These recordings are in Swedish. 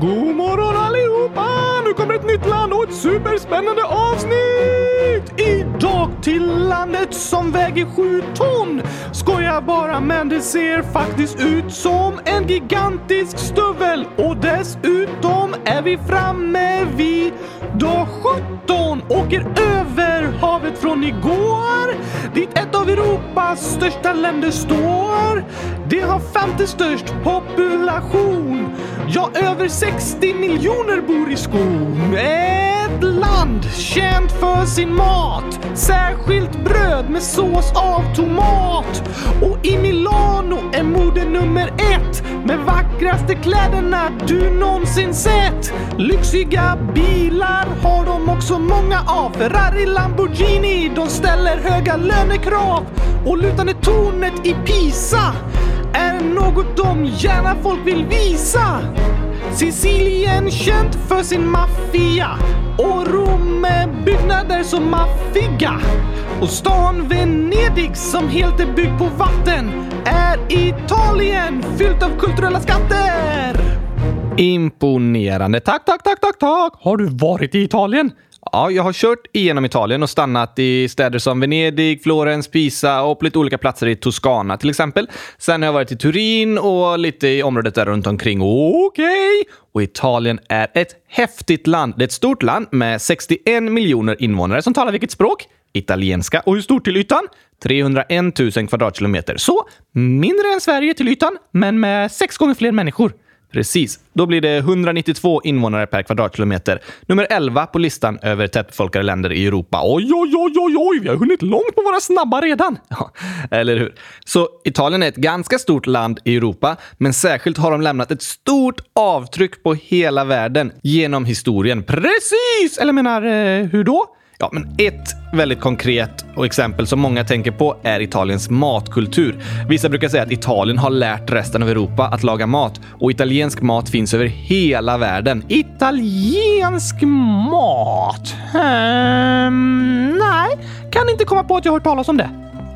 God morgon allihopa! Nu kommer ett nytt land och ett superspännande avsnitt! Idag till landet som väger sju ton. Skojar bara, men det ser faktiskt ut som en gigantisk stövel. Och dessutom är vi framme vid dag 17. Åker över havet från igår. Dit ett av Europas största länder står. Det har femte störst population. Ja, över 60 miljoner bor i skog. Ett land känt för sin mat. Särskilt bröd med sås av tomat. Och i Milano är mode nummer ett. Med vackraste kläderna du någonsin sett. Lyxiga bilar har de också många av. Ferrari, Lamborghini, de ställer höga lönekrav. Och lutande tornet i Pisa är något de gärna folk vill visa. Sicilien känt för sin maffia och Rom med byggnader som maffiga. Och stan Venedig som helt är byggd på vatten är Italien fyllt av kulturella skatter. Imponerande. Tack, tack, tack, tack, tack. Har du varit i Italien? Ja, jag har kört igenom Italien och stannat i städer som Venedig, Florens, Pisa och på lite olika platser i Toscana till exempel. Sen har jag varit i Turin och lite i området där runt omkring. Okej! Okay. Och Italien är ett häftigt land. Det är ett stort land med 61 miljoner invånare som talar vilket språk? Italienska. Och hur stort till ytan? 301 000 kvadratkilometer. Så mindre än Sverige till ytan, men med sex gånger fler människor. Precis. Då blir det 192 invånare per kvadratkilometer. Nummer 11 på listan över tättbefolkade länder i Europa. Oj, oj, oj, oj, oj, vi har hunnit långt på våra snabba redan. Ja, eller hur? Så Italien är ett ganska stort land i Europa, men särskilt har de lämnat ett stort avtryck på hela världen genom historien. Precis! Eller menar, eh, hur då? Ja, men ett väldigt konkret och exempel som många tänker på är Italiens matkultur. Vissa brukar säga att Italien har lärt resten av Europa att laga mat och italiensk mat finns över hela världen. Italiensk mat? Um, nej, kan inte komma på att jag hört talas om det.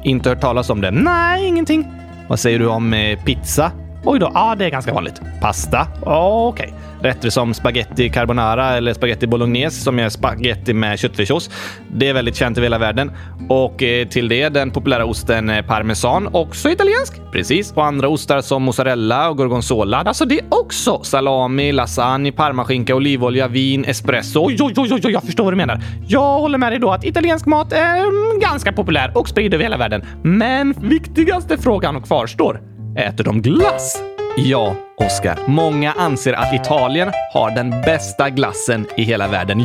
Inte hört talas om det? Nej, ingenting. Vad säger du om eh, pizza? Oj då, ja det är ganska vanligt. Pasta? Okej. Okay. Rätter som spaghetti carbonara eller spaghetti bolognese som är spaghetti med köttfärssås. Det är väldigt känt i hela världen. Och eh, till det den populära osten eh, parmesan, också italiensk. Precis. Och andra ostar som mozzarella och gorgonzola. Alltså det också. Salami, lasagne, parmaskinka, olivolja, vin, espresso. Oj, oj, oj, oj, jag förstår vad du menar. Jag håller med dig då att italiensk mat är mm, ganska populär och spridd över hela världen. Men viktigaste frågan kvarstår. Äter de glass? Ja, Oskar. Många anser att Italien har den bästa glassen i hela världen.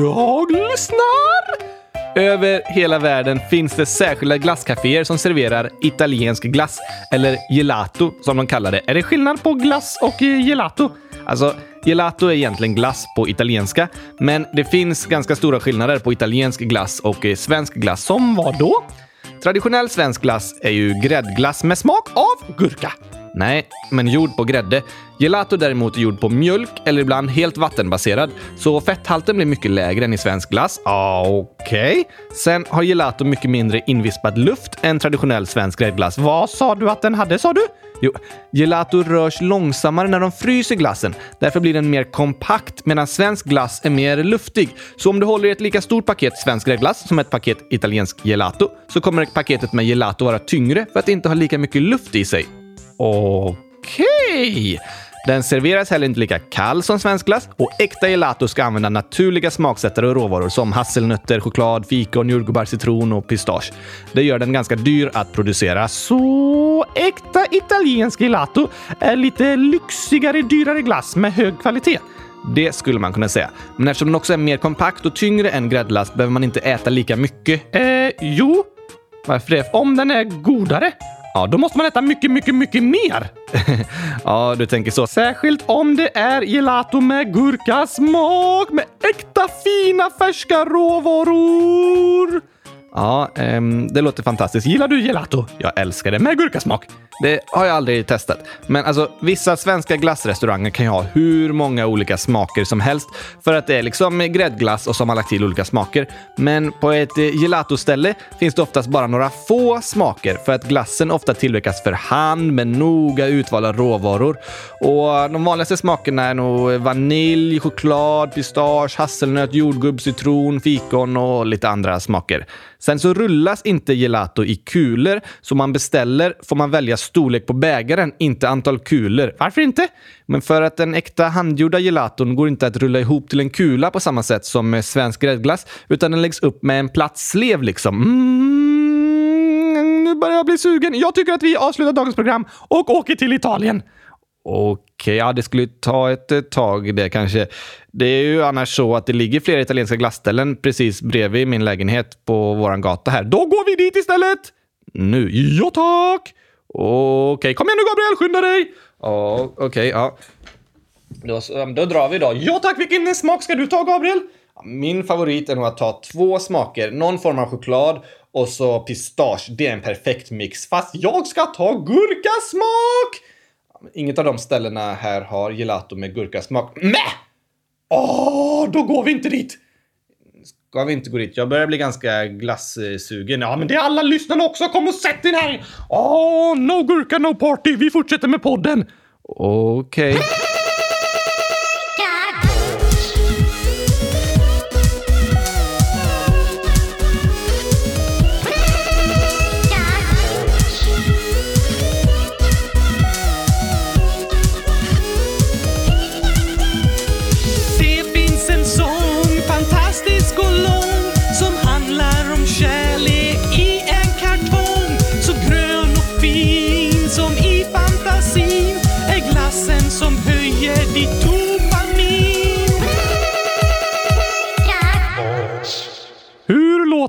Jag lyssnar! Över hela världen finns det särskilda glasscaféer som serverar italiensk glass, eller gelato som de kallar det. Är det skillnad på glass och gelato? Alltså, gelato är egentligen glass på italienska, men det finns ganska stora skillnader på italiensk glass och eh, svensk glass. Som vad då? Traditionell svensk glass är ju gräddglass med smak av gurka. Nej, men gjord på grädde. Gelato däremot är gjord på mjölk eller ibland helt vattenbaserad, så fetthalten blir mycket lägre än i svensk glass. Ah, Okej. Okay. Sen har gelato mycket mindre invispad luft än traditionell svensk gräddglass. Vad sa du att den hade, sa du? Jo, gelato rörs långsammare när de fryser glassen. Därför blir den mer kompakt medan svensk glass är mer luftig. Så om du håller i ett lika stort paket svensk glass som ett paket italiensk gelato så kommer paketet med gelato vara tyngre för att inte ha lika mycket luft i sig. Okej! Okay. Den serveras heller inte lika kall som svensk glass och äkta gelato ska använda naturliga smaksättare och råvaror som hasselnötter, choklad, fikon, jordgubbar, citron och pistage. Det gör den ganska dyr att producera. Så äkta italiensk gelato är lite lyxigare, dyrare glass med hög kvalitet. Det skulle man kunna säga. Men eftersom den också är mer kompakt och tyngre än gräddglass behöver man inte äta lika mycket. Eh, jo. Varför det? Om den är godare? Ja, då måste man äta mycket, mycket, mycket mer. ja, du tänker så. Särskilt om det är gelato med gurkasmak med äkta fina färska råvaror. Ja, ehm, det låter fantastiskt. Gillar du gelato? Jag älskar det med gurkasmak. Det har jag aldrig testat. Men alltså, vissa svenska glassrestauranger kan ju ha hur många olika smaker som helst för att det är liksom gräddglass och som har lagt till olika smaker. Men på ett eh, gelatoställe finns det oftast bara några få smaker för att glassen ofta tillverkas för hand med noga utvalda råvaror. Och de vanligaste smakerna är nog vanilj, choklad, pistage, hasselnöt, jordgubb, citron, fikon och lite andra smaker. Sen så rullas inte gelato i kulor, så man beställer får man välja storlek på bägaren, inte antal kulor. Varför inte? Men för att den äkta handgjorda gelaton går inte att rulla ihop till en kula på samma sätt som med svensk gräddglass, utan den läggs upp med en platt slev liksom. Mm, nu börjar jag bli sugen. Jag tycker att vi avslutar dagens program och åker till Italien. Okej, ja det skulle ta ett tag det kanske. Det är ju annars så att det ligger flera italienska glassställen precis bredvid min lägenhet på våran gata här. Då går vi dit istället! Nu? Ja tack! Okej, kom igen nu Gabriel, skynda dig! Ja, okej, ja. Då, då drar vi då. Ja tack, vilken smak ska du ta Gabriel? Min favorit är nog att ta två smaker, någon form av choklad och så pistage. Det är en perfekt mix. Fast jag ska ta gurkasmak! Inget av de ställena här har gelato med gurkasmak. Mäh! Åh, då går vi inte dit! Ska vi inte gå dit? Jag börjar bli ganska glassugen. Ja, men det är alla lyssnarna också. Kom och sätt dig här! Åh, no gurka, no party. Vi fortsätter med podden. Okej. Okay.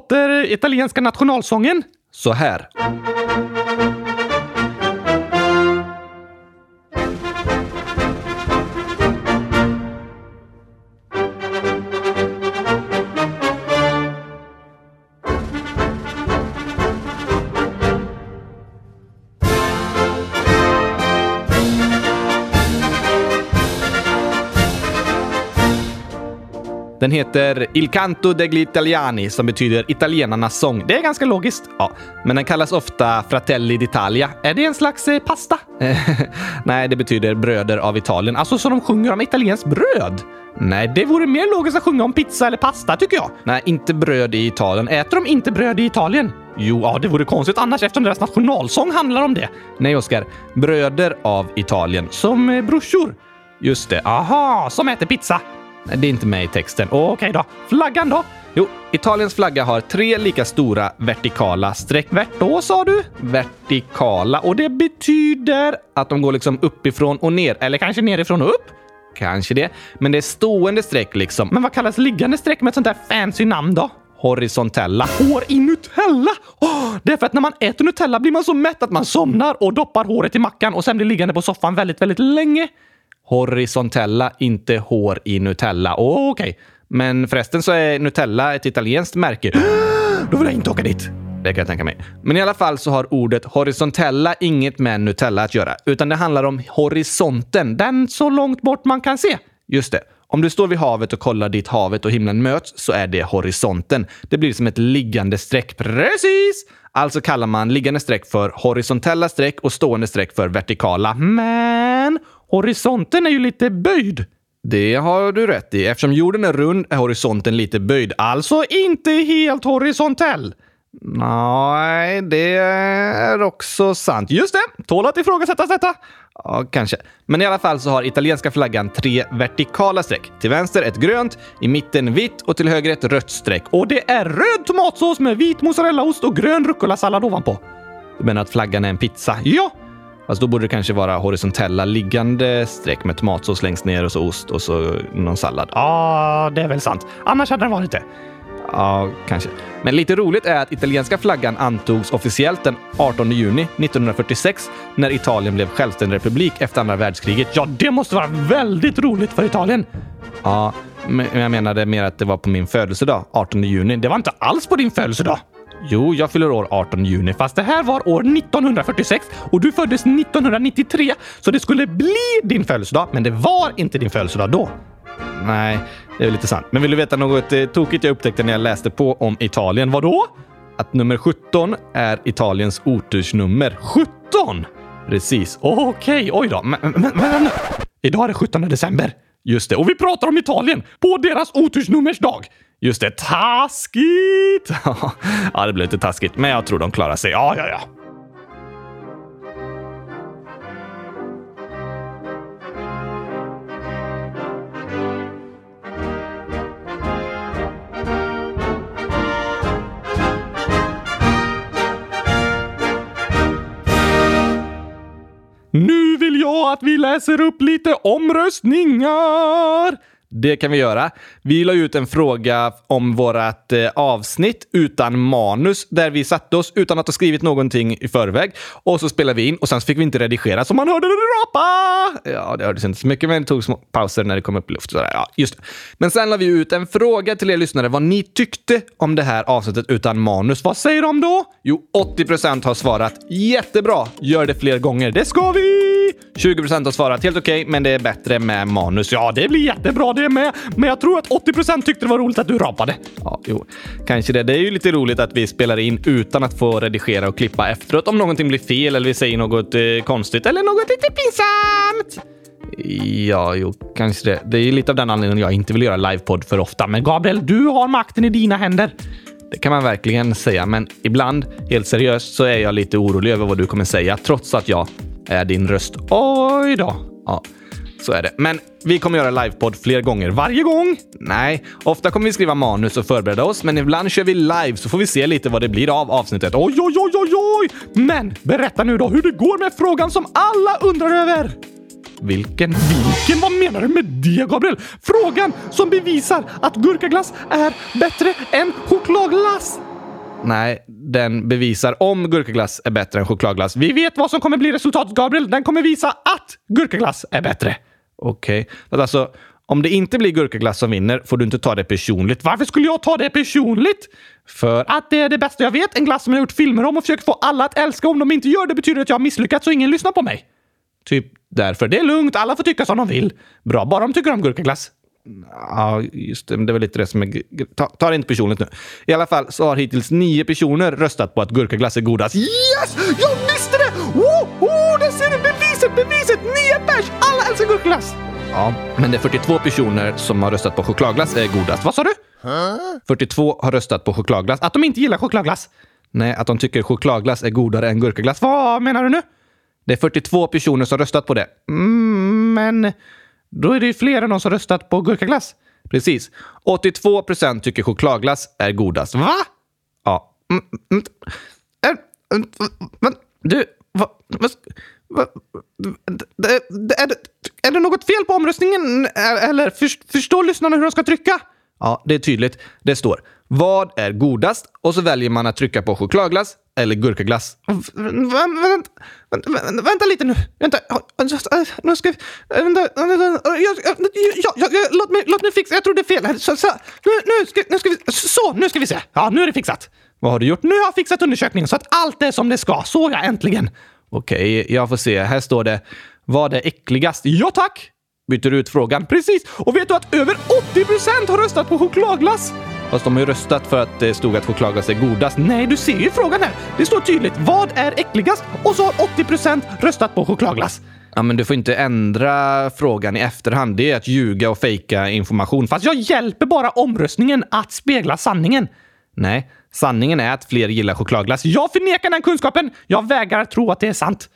Låter italienska nationalsången så här. Den heter Il canto degli italiani som betyder italienarnas sång. Det är ganska logiskt. Ja, men den kallas ofta Fratelli d'Italia. Är det en slags eh, pasta? Nej, det betyder bröder av Italien. Alltså så de sjunger om italienskt bröd? Nej, det vore mer logiskt att sjunga om pizza eller pasta tycker jag. Nej, inte bröd i Italien. Äter de inte bröd i Italien? Jo, ja, det vore konstigt annars eftersom deras nationalsång handlar om det. Nej, Oskar. Bröder av Italien. Som eh, brorsor. Just det. Aha, som äter pizza. Det är inte med i texten. Okej okay då. Flaggan då? Jo, Italiens flagga har tre lika stora vertikala streck. Vert då, sa du? Vertikala. Och det betyder att de går liksom uppifrån och ner. Eller kanske nerifrån och upp? Kanske det. Men det är stående streck liksom. Men vad kallas liggande streck med ett sånt där fancy namn då? horisontella. Hår i Nutella! Oh, det är för att när man äter Nutella blir man så mätt att man somnar och doppar håret i mackan och sen blir liggande på soffan väldigt, väldigt länge. Horisontella, inte hår i Nutella. Oh, Okej, okay. men förresten så är Nutella ett italienskt märke. Då vill jag inte åka dit. Det kan jag tänka mig. Men i alla fall så har ordet horisontella inget med Nutella att göra, utan det handlar om horisonten, den så långt bort man kan se. Just det. Om du står vid havet och kollar dit havet och himlen möts så är det horisonten. Det blir som ett liggande streck. Precis! Alltså kallar man liggande streck för horisontella streck och stående streck för vertikala. Men Horisonten är ju lite böjd. Det har du rätt i. Eftersom jorden är rund är horisonten lite böjd. Alltså inte helt horisontell. Nej, det är också sant. Just det! Tål att ifrågasättas detta. Ja, kanske. Men i alla fall så har italienska flaggan tre vertikala streck. Till vänster ett grönt, i mitten vitt och till höger ett rött streck. Och det är röd tomatsås med vit mozzarellaost och grön rucola-sallad ovanpå. Du menar att flaggan är en pizza? Ja! Alltså då borde det kanske vara horisontella liggande streck med tomatsås längst ner och så ost och så någon sallad. Ja, ah, det är väl sant. Annars hade det varit det. Ja, kanske. Men lite roligt är att italienska flaggan antogs officiellt den 18 juni 1946 när Italien blev självständig republik efter andra världskriget. Ja, det måste vara väldigt roligt för Italien! Ja, men jag menade mer att det var på min födelsedag, 18 juni. Det var inte alls på din födelsedag! Jo, jag fyller år 18 juni, fast det här var år 1946 och du föddes 1993, så det skulle bli din födelsedag, men det var inte din födelsedag då. Nej, det är lite sant. Men vill du veta något eh, tokigt jag upptäckte när jag läste på om Italien? Vadå? Att nummer 17 är Italiens otursnummer. 17! Precis. Okej, okay, oj då. Men, men, men, idag är det 17 december. Just det. Och vi pratar om Italien på deras otursnummersdag. Just det. Taskigt! ja, det blev lite taskigt, men jag tror de klarar sig. Ja, ja, ja. Nu vill jag att vi läser upp lite omröstningar! Det kan vi göra. Vi la ut en fråga om vårt eh, avsnitt utan manus där vi satte oss utan att ha skrivit någonting i förväg. Och så spelade vi in och sen fick vi inte redigera så man hörde det rapa! Ja, det hördes inte så mycket, men det tog små pauser när det kom upp i luft. Sådär. Ja, just det. Men sen la vi ut en fråga till er lyssnare vad ni tyckte om det här avsnittet utan manus. Vad säger de då? Jo, 80% har svarat jättebra. Gör det fler gånger. Det ska vi! 20% har svarat helt okej, okay, men det är bättre med manus. Ja, det blir jättebra det med. Men jag tror att 80% tyckte det var roligt att du rapade. Ja, jo, kanske det. Det är ju lite roligt att vi spelar in utan att få redigera och klippa efteråt om någonting blir fel eller vi säger något eh, konstigt eller något lite pinsamt. Ja, jo, kanske det. Det är lite av den anledningen jag inte vill göra livepodd för ofta. Men Gabriel, du har makten i dina händer. Det kan man verkligen säga, men ibland, helt seriöst, så är jag lite orolig över vad du kommer säga, trots att jag är din röst. Oj då. Ja, så är det. Men vi kommer göra livepodd fler gånger. Varje gång? Nej, ofta kommer vi skriva manus och förbereda oss, men ibland kör vi live så får vi se lite vad det blir av avsnittet. Oj, oj, oj, oj, oj! Men berätta nu då hur det går med frågan som alla undrar över. Vilken? Vilken? Vad menar du med det, Gabriel? Frågan som bevisar att gurkaglass är bättre än chokladglass. Nej, den bevisar om gurkaglass är bättre än chokladglass. Vi vet vad som kommer bli resultatet, Gabriel. Den kommer visa att gurkaglass är bättre. Okej. Okay. Alltså, om det inte blir gurkaglass som vinner får du inte ta det personligt. Varför skulle jag ta det personligt? För att det är det bästa jag vet. En glass som jag gjort filmer om och försöker få alla att älska. Om de inte gör det betyder det att jag har misslyckats och ingen lyssnar på mig. Typ därför. Det är lugnt. Alla får tycka som de vill. Bra, bara de tycker om gurkaglass. Ja, just det. Det var lite det som är... Ta, ta det inte personligt nu. I alla fall så har hittills nio personer röstat på att gurkaglass är godast. Yes! Jag! Oh, där ser du beviset! Beviset! Nio pers! Alla älskar gurkaglass! Ja, men det är 42 personer som har röstat på chokladglass är godast. Vad sa du? Huh? 42 har röstat på chokladglass. Att de inte gillar chokladglass? Nej, att de tycker chokladglass är godare än gurkaglass. Vad menar du nu? Det är 42 personer som röstat på det. Mm, men då är det ju fler än de som röstat på gurkaglass. Precis. 82 procent tycker chokladglass är godast. Va? Ja. Mm, mm, är, men, du, vad... Va, va, är, det, är det något fel på omröstningen? Eller förstår lyssnarna hur de ska trycka? Ja, det är tydligt. Det står “Vad är godast?” och så väljer man att trycka på chokladglass eller gurkaglass. Vänta, vänta, vänta lite nu. Vänta. Nu ska vi... Vänta. låt, mig, låt mig fixa. Jag tror det är fel här. Så, så, nu, nu, ska, nu ska vi... Så, nu ska vi se. Ja, nu är det fixat. Vad har du gjort? Nu har jag fixat undersökningen så att allt är som det ska. Så ja, äntligen. Okej, jag får se. Här står det “Vad är äckligast?” Ja, tack! Byter ut frågan. Precis! Och vet du att över 80% har röstat på chokladglass? Fast de har ju röstat för att det stod att chokladglass är godast. Nej, du ser ju frågan här. Det står tydligt. Vad är äckligast? Och så har 80% röstat på chokladglass. Ja, men du får inte ändra frågan i efterhand. Det är att ljuga och fejka information. Fast jag hjälper bara omröstningen att spegla sanningen. Nej, sanningen är att fler gillar chokladglass. Jag förnekar den kunskapen! Jag vägrar tro att det är sant.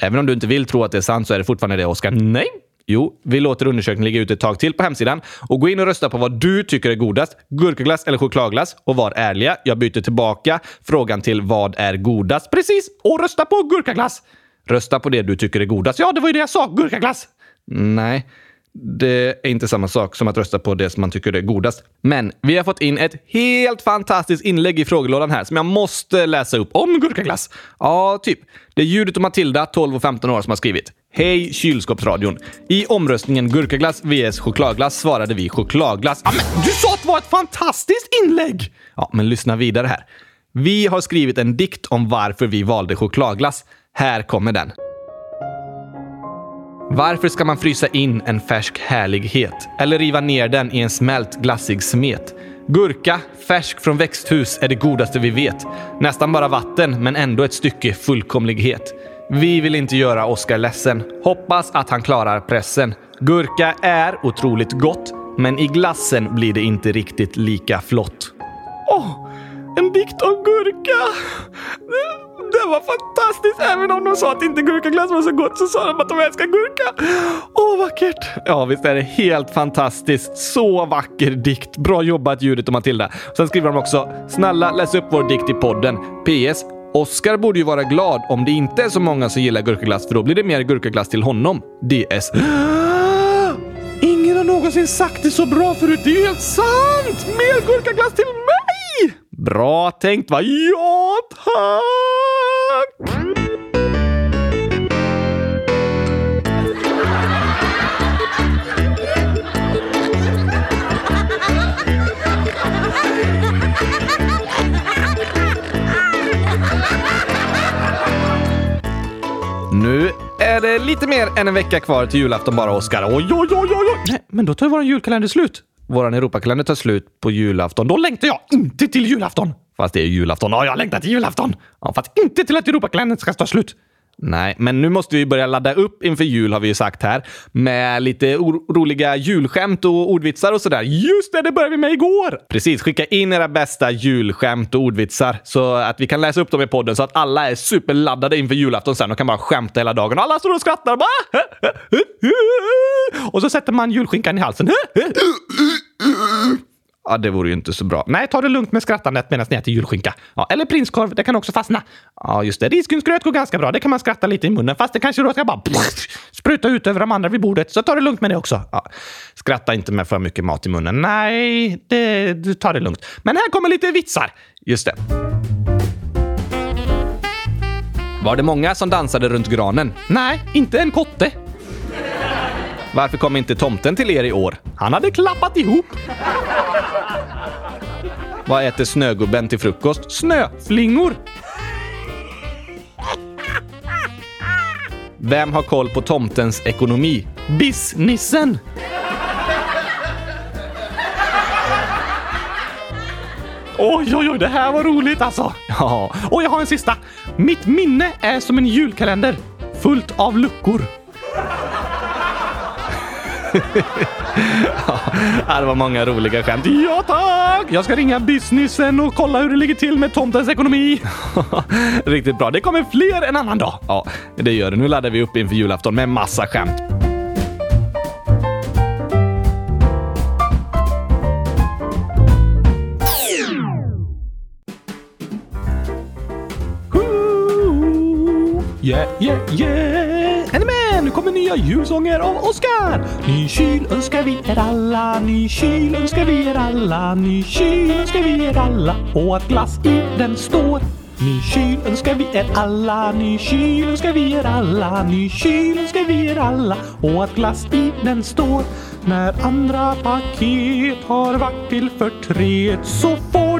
Även om du inte vill tro att det är sant så är det fortfarande det, Oskar. Nej, Jo, vi låter undersökningen ligga ute ett tag till på hemsidan och gå in och rösta på vad du tycker är godast. Gurkaglass eller chokladglass? Och var ärliga. Jag byter tillbaka frågan till vad är godast? Precis! Och rösta på gurkaglass! Rösta på det du tycker är godast. Ja, det var ju det jag sa. Gurkaglass! Nej, det är inte samma sak som att rösta på det som man tycker är godast. Men vi har fått in ett helt fantastiskt inlägg i frågelådan här som jag måste läsa upp. Om gurkaglass? Ja, typ. Det är Judith och Matilda, 12 och 15 år, som har skrivit. Hej kylskåpsradion! I omröstningen gurkaglass vs chokladglass svarade vi chokladglass. Ja, men du sa att det var ett fantastiskt inlägg! Ja, men lyssna vidare här. Vi har skrivit en dikt om varför vi valde chokladglass. Här kommer den. Varför ska man frysa in en färsk härlighet? Eller riva ner den i en smält glassig smet? Gurka, färsk från växthus, är det godaste vi vet. Nästan bara vatten, men ändå ett stycke fullkomlighet. Vi vill inte göra Oskar ledsen. Hoppas att han klarar pressen. Gurka är otroligt gott, men i glassen blir det inte riktigt lika flott. Åh, en dikt om gurka! Det, var fantastiskt! Även om de sa att inte gurkaglass var så gott så sa de att de älskar gurka. Åh, vackert! Ja, visst är det helt fantastiskt. Så vacker dikt. Bra jobbat Judith och Matilda. Sen skriver de också “Snälla läs upp vår dikt i podden. PS. Oskar borde ju vara glad om det inte är så många som gillar gurkaglass för då blir det mer gurkaglass till honom. DS. Ingen har någonsin sagt det så bra förut. Det är ju helt sant! Mer gurkaglass till mig! Bra tänkt va? Ja, tack! Nu är det lite mer än en vecka kvar till julafton bara, Oskar. Oj, oj, oj, oj! Nej, men då tar ju vår julkalender slut. Vår Europakalender tar slut på julafton. Då längtar jag inte till julafton! Fast det är julafton. Ja, jag längtar till julafton! Ja, fast inte till att Europakalendern ska ta slut. Nej, men nu måste vi börja ladda upp inför jul har vi ju sagt här. Med lite roliga julskämt och ordvitsar och sådär. Just det, det började vi med igår! Precis, skicka in era bästa julskämt och ordvitsar så att vi kan läsa upp dem i podden så att alla är superladdade inför julafton sen och kan bara skämta hela dagen. Och alla står och skrattar bara. Ah, ah, ah, och så sätter man julskinkan i halsen. Ja, det vore ju inte så bra. Nej, ta det lugnt med skrattandet medan ni äter julskinka. Ja, eller prinskorv, det kan också fastna. Ja, just det. Risgrynsgröt går ganska bra. Det kan man skratta lite i munnen, fast det kanske då ska bara spruta ut över de andra vid bordet. Så ta det lugnt med det också. Ja, skratta inte med för mycket mat i munnen. Nej, det, ta det lugnt. Men här kommer lite vitsar. Just det. Var det många som dansade runt granen? Nej, inte en kotte. Varför kom inte tomten till er i år? Han hade klappat ihop. Vad äter snögubben till frukost? Snöflingor. Vem har koll på tomtens ekonomi? Bissnissen! Oj, oj, oj, det här var roligt alltså. Ja, och jag har en sista. Mitt minne är som en julkalender. Fullt av luckor. ja, det var många roliga skämt. Ja tack! Jag ska ringa businessen och kolla hur det ligger till med tomtens ekonomi. Riktigt bra. Det kommer fler en annan dag. Ja, det gör det. Nu laddar vi upp inför julafton med massa skämt. Yeah, yeah, yeah! Nu kommer nya julsånger av Oskar! Ny kyl önskar vi er alla, ny kyl önskar vi er alla, ny kyl önskar vi er alla och att glass i den står. Ny kyl önskar vi er alla, ny kyl önskar vi er alla, ny kyl önskar vi er alla och att glass i den står. När andra paket har varit till förtret så får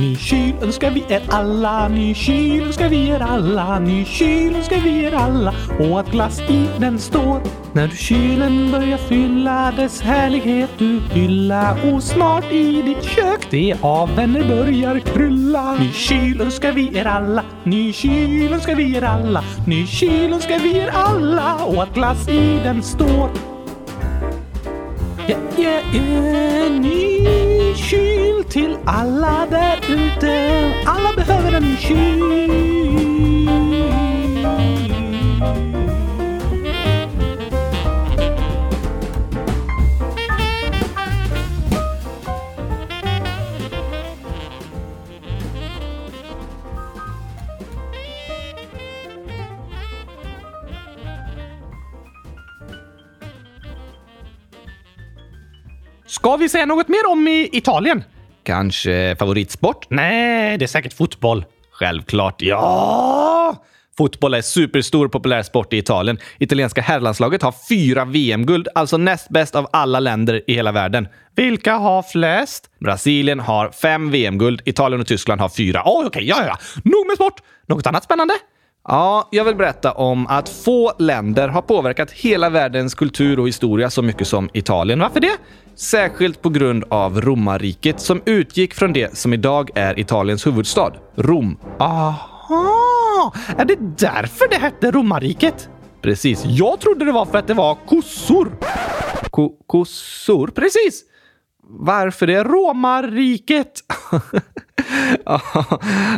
Ny kyl önskar vi er alla, ny kyl önskar vi er alla, ny kyl önskar vi er alla och att glass i den står. När kylen börjar fylla dess härlighet du hylla och snart i ditt kök det av vänner börjar krylla. Ny kyl önskar vi er alla, ny kyl önskar vi er alla, ny kyl önskar vi er alla och att glass i den står. Yeah, yeah, yeah, ny kyl till alla där ute. Alla behöver en kyl. Ska vi säga något mer om i Italien? Kanske favoritsport? Nej, det är säkert fotboll. Självklart. Ja! Fotboll är superstor populär sport i Italien. Italienska herrlandslaget har fyra VM-guld, alltså näst bäst av alla länder i hela världen. Vilka har flest? Brasilien har fem VM-guld, Italien och Tyskland har fyra. Oj, okej, okay, ja, ja. Nog med sport. Något annat spännande? Ja, jag vill berätta om att få länder har påverkat hela världens kultur och historia så mycket som Italien. Varför det? Särskilt på grund av romarriket som utgick från det som idag är Italiens huvudstad, Rom. Aha! Är det därför det hette romarriket? Precis. Jag trodde det var för att det var kossor. Ko kossor? Precis! Varför det? Romarriket!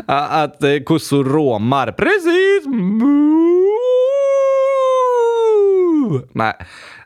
att eh, kossor romar. Precis! Nej,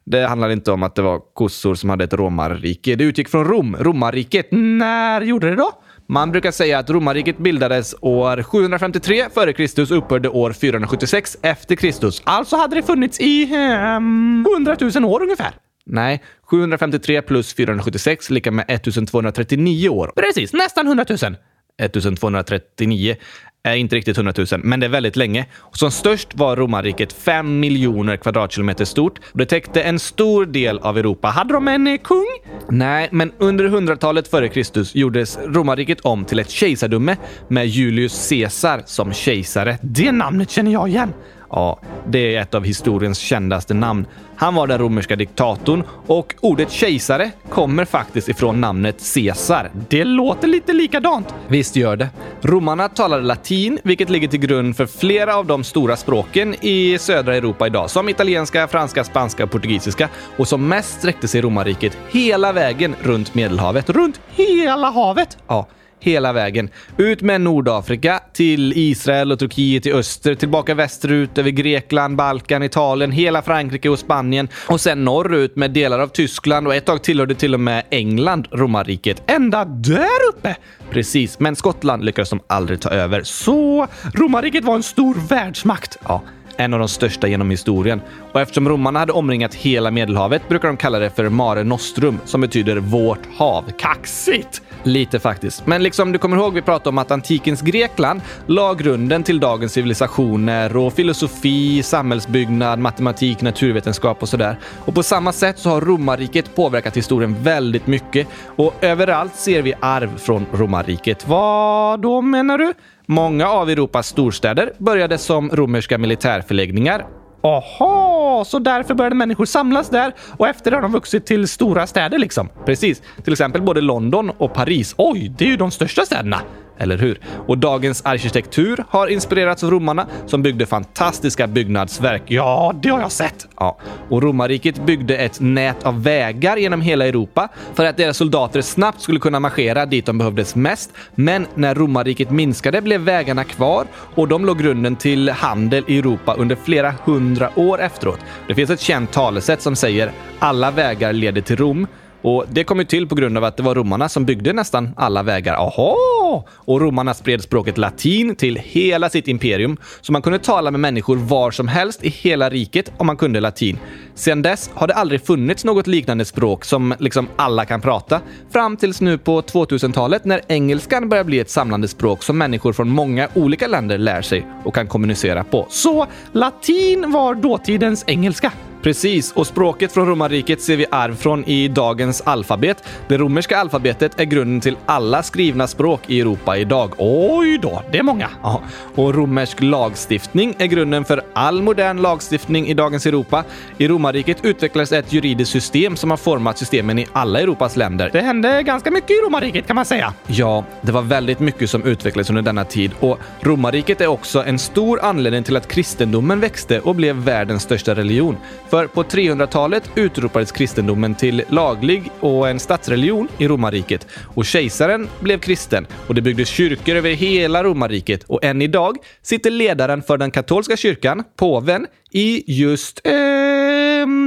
det handlar inte om att det var kossor som hade ett romarrike. Det utgick från Rom, romarriket. När gjorde det då? Man brukar säga att romarriket bildades år 753 f.Kr. och upphörde år 476 efter Kristus. Alltså hade det funnits i eh, 100 000 år ungefär. Nej, 753 plus 476 lika med 1239 år. Precis, nästan 100 000. 1239 är inte riktigt 100 000, men det är väldigt länge. Och som störst var romarriket 5 miljoner kvadratkilometer stort och det täckte en stor del av Europa. Hade de en eh, kung? Nej, men under 100-talet före Kristus gjordes romarriket om till ett kejsardöme med Julius Caesar som kejsare. Det namnet känner jag igen. Ja, det är ett av historiens kändaste namn. Han var den romerska diktatorn och ordet kejsare kommer faktiskt ifrån namnet Caesar. Det låter lite likadant. Visst gör det. Romarna talade latin, vilket ligger till grund för flera av de stora språken i södra Europa idag, som italienska, franska, spanska och portugisiska och som mest sträckte sig romarriket hela vägen runt Medelhavet. Runt hela havet? Ja hela vägen. Ut med Nordafrika till Israel och Turkiet i öster, tillbaka västerut över Grekland, Balkan, Italien, hela Frankrike och Spanien och sen norrut med delar av Tyskland och ett tag tillhörde till och med England romarriket. Ända där uppe! Precis, men Skottland lyckades de aldrig ta över. Så romarriket var en stor världsmakt? Ja en av de största genom historien. Och eftersom romarna hade omringat hela Medelhavet brukar de kalla det för Mare Nostrum, som betyder vårt hav. Kaxigt! Lite faktiskt. Men liksom du kommer ihåg, vi pratade om att antikens Grekland la grunden till dagens civilisationer och filosofi, samhällsbyggnad, matematik, naturvetenskap och sådär. Och på samma sätt så har romarriket påverkat historien väldigt mycket och överallt ser vi arv från romarriket. Vad då menar du? Många av Europas storstäder började som romerska militärförläggningar. Aha, så därför började människor samlas där och efter det har de vuxit till stora städer liksom? Precis. Till exempel både London och Paris. Oj, det är ju de största städerna. Eller hur? Och dagens arkitektur har inspirerats av romarna som byggde fantastiska byggnadsverk. Ja, det har jag sett. Ja, och romarriket byggde ett nät av vägar genom hela Europa för att deras soldater snabbt skulle kunna marschera dit de behövdes mest. Men när romarriket minskade blev vägarna kvar och de låg grunden till handel i Europa under flera hundra år efteråt. Det finns ett känt talesätt som säger “alla vägar leder till Rom” Och det kom ju till på grund av att det var romarna som byggde nästan alla vägar. Aha! Och romarna spred språket latin till hela sitt imperium, så man kunde tala med människor var som helst i hela riket om man kunde latin. Sedan dess har det aldrig funnits något liknande språk som liksom alla kan prata, fram tills nu på 2000-talet när engelskan börjar bli ett samlande språk som människor från många olika länder lär sig och kan kommunicera på. Så latin var dåtidens engelska? Precis, och språket från romarriket ser vi arv från i dagens alfabet. Det romerska alfabetet är grunden till alla skrivna språk i Europa idag. Oj då, det är många. Ja. Och romersk lagstiftning är grunden för all modern lagstiftning i dagens Europa. I romarriket utvecklades ett juridiskt system som har format systemen i alla Europas länder. Det hände ganska mycket i romarriket kan man säga. Ja, det var väldigt mycket som utvecklades under denna tid och romarriket är också en stor anledning till att kristendomen växte och blev världens största religion. För för på 300-talet utropades kristendomen till laglig och en statsreligion i romarriket och kejsaren blev kristen och det byggdes kyrkor över hela romarriket och än idag sitter ledaren för den katolska kyrkan, påven, i just... Eh,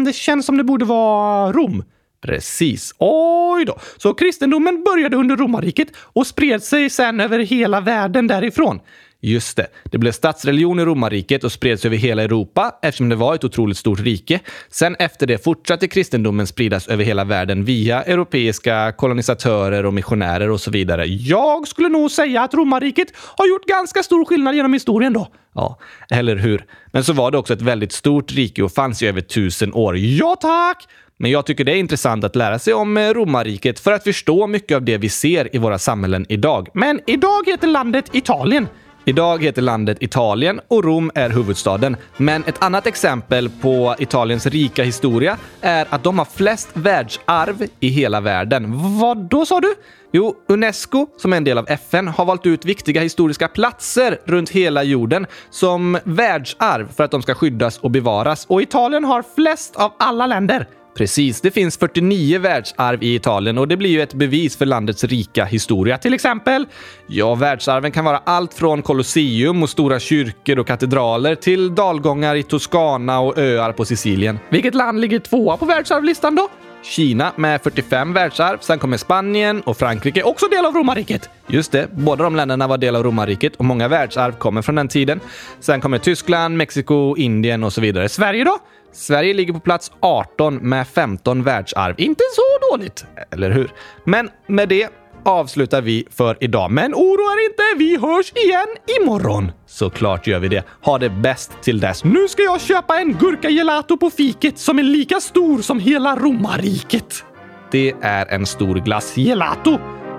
det känns som det borde vara Rom. Precis. Oj då! Så kristendomen började under romarriket och spred sig sen över hela världen därifrån. Just det. Det blev statsreligion i romarriket och spreds över hela Europa eftersom det var ett otroligt stort rike. Sen efter det fortsatte kristendomen spridas över hela världen via europeiska kolonisatörer och missionärer och så vidare. Jag skulle nog säga att romarriket har gjort ganska stor skillnad genom historien då. Ja, eller hur? Men så var det också ett väldigt stort rike och fanns i över tusen år. Ja, tack! Men jag tycker det är intressant att lära sig om eh, romarriket för att förstå mycket av det vi ser i våra samhällen idag. Men idag heter landet Italien. Idag heter landet Italien och Rom är huvudstaden. Men ett annat exempel på Italiens rika historia är att de har flest världsarv i hela världen. Vad då sa du? Jo, Unesco, som är en del av FN, har valt ut viktiga historiska platser runt hela jorden som världsarv för att de ska skyddas och bevaras. Och Italien har flest av alla länder. Precis, det finns 49 världsarv i Italien och det blir ju ett bevis för landets rika historia. Till exempel? Ja, världsarven kan vara allt från Colosseum och stora kyrkor och katedraler till dalgångar i Toscana och öar på Sicilien. Vilket land ligger tvåa på världsarvlistan då? Kina med 45 världsarv. Sen kommer Spanien och Frankrike, också del av romarriket. Just det, båda de länderna var del av romarriket och många världsarv kommer från den tiden. Sen kommer Tyskland, Mexiko, Indien och så vidare. Sverige då? Sverige ligger på plats 18 med 15 världsarv. Inte så dåligt, eller hur? Men med det avslutar vi för idag. Men oroa er inte, vi hörs igen imorgon. Såklart gör vi det. Ha det bäst till dess. Nu ska jag köpa en gurka på fiket som är lika stor som hela romarriket. Det är en stor glass gelato.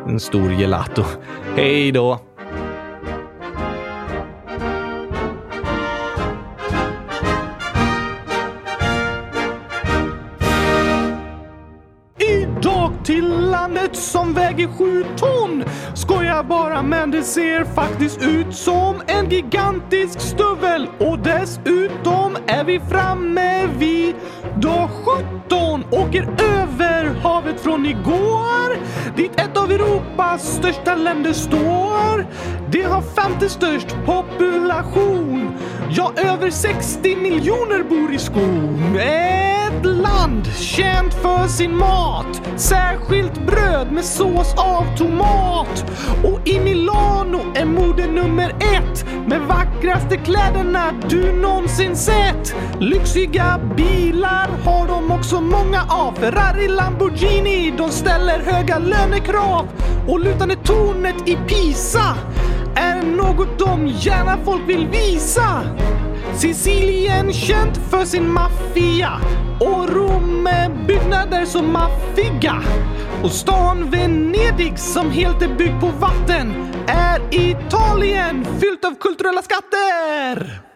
En stor gelato. Hej då! Till landet som väger sju ton. Skojar bara men det ser faktiskt ut som en gigantisk stövel och dessutom är vi framme vid dag 17. Åker över havet från igår dit ett av Europas största länder står. Det har femte störst population. Ja, över 60 miljoner bor i skon. Eh, ett land känt för sin mat. Särskilt bröd med sås av tomat. Och i Milano är mode nummer ett med vackraste kläderna du någonsin sett. Lyxiga bilar har de också många av. Ferrari, Lamborghini, de ställer höga lönekrav. Och lutande tornet i Pisa är något de gärna folk vill visa. Sicilien känt för sin maffia och Rom med byggnader som maffiga. Och stan Venedig som helt är byggd på vatten är Italien fyllt av kulturella skatter!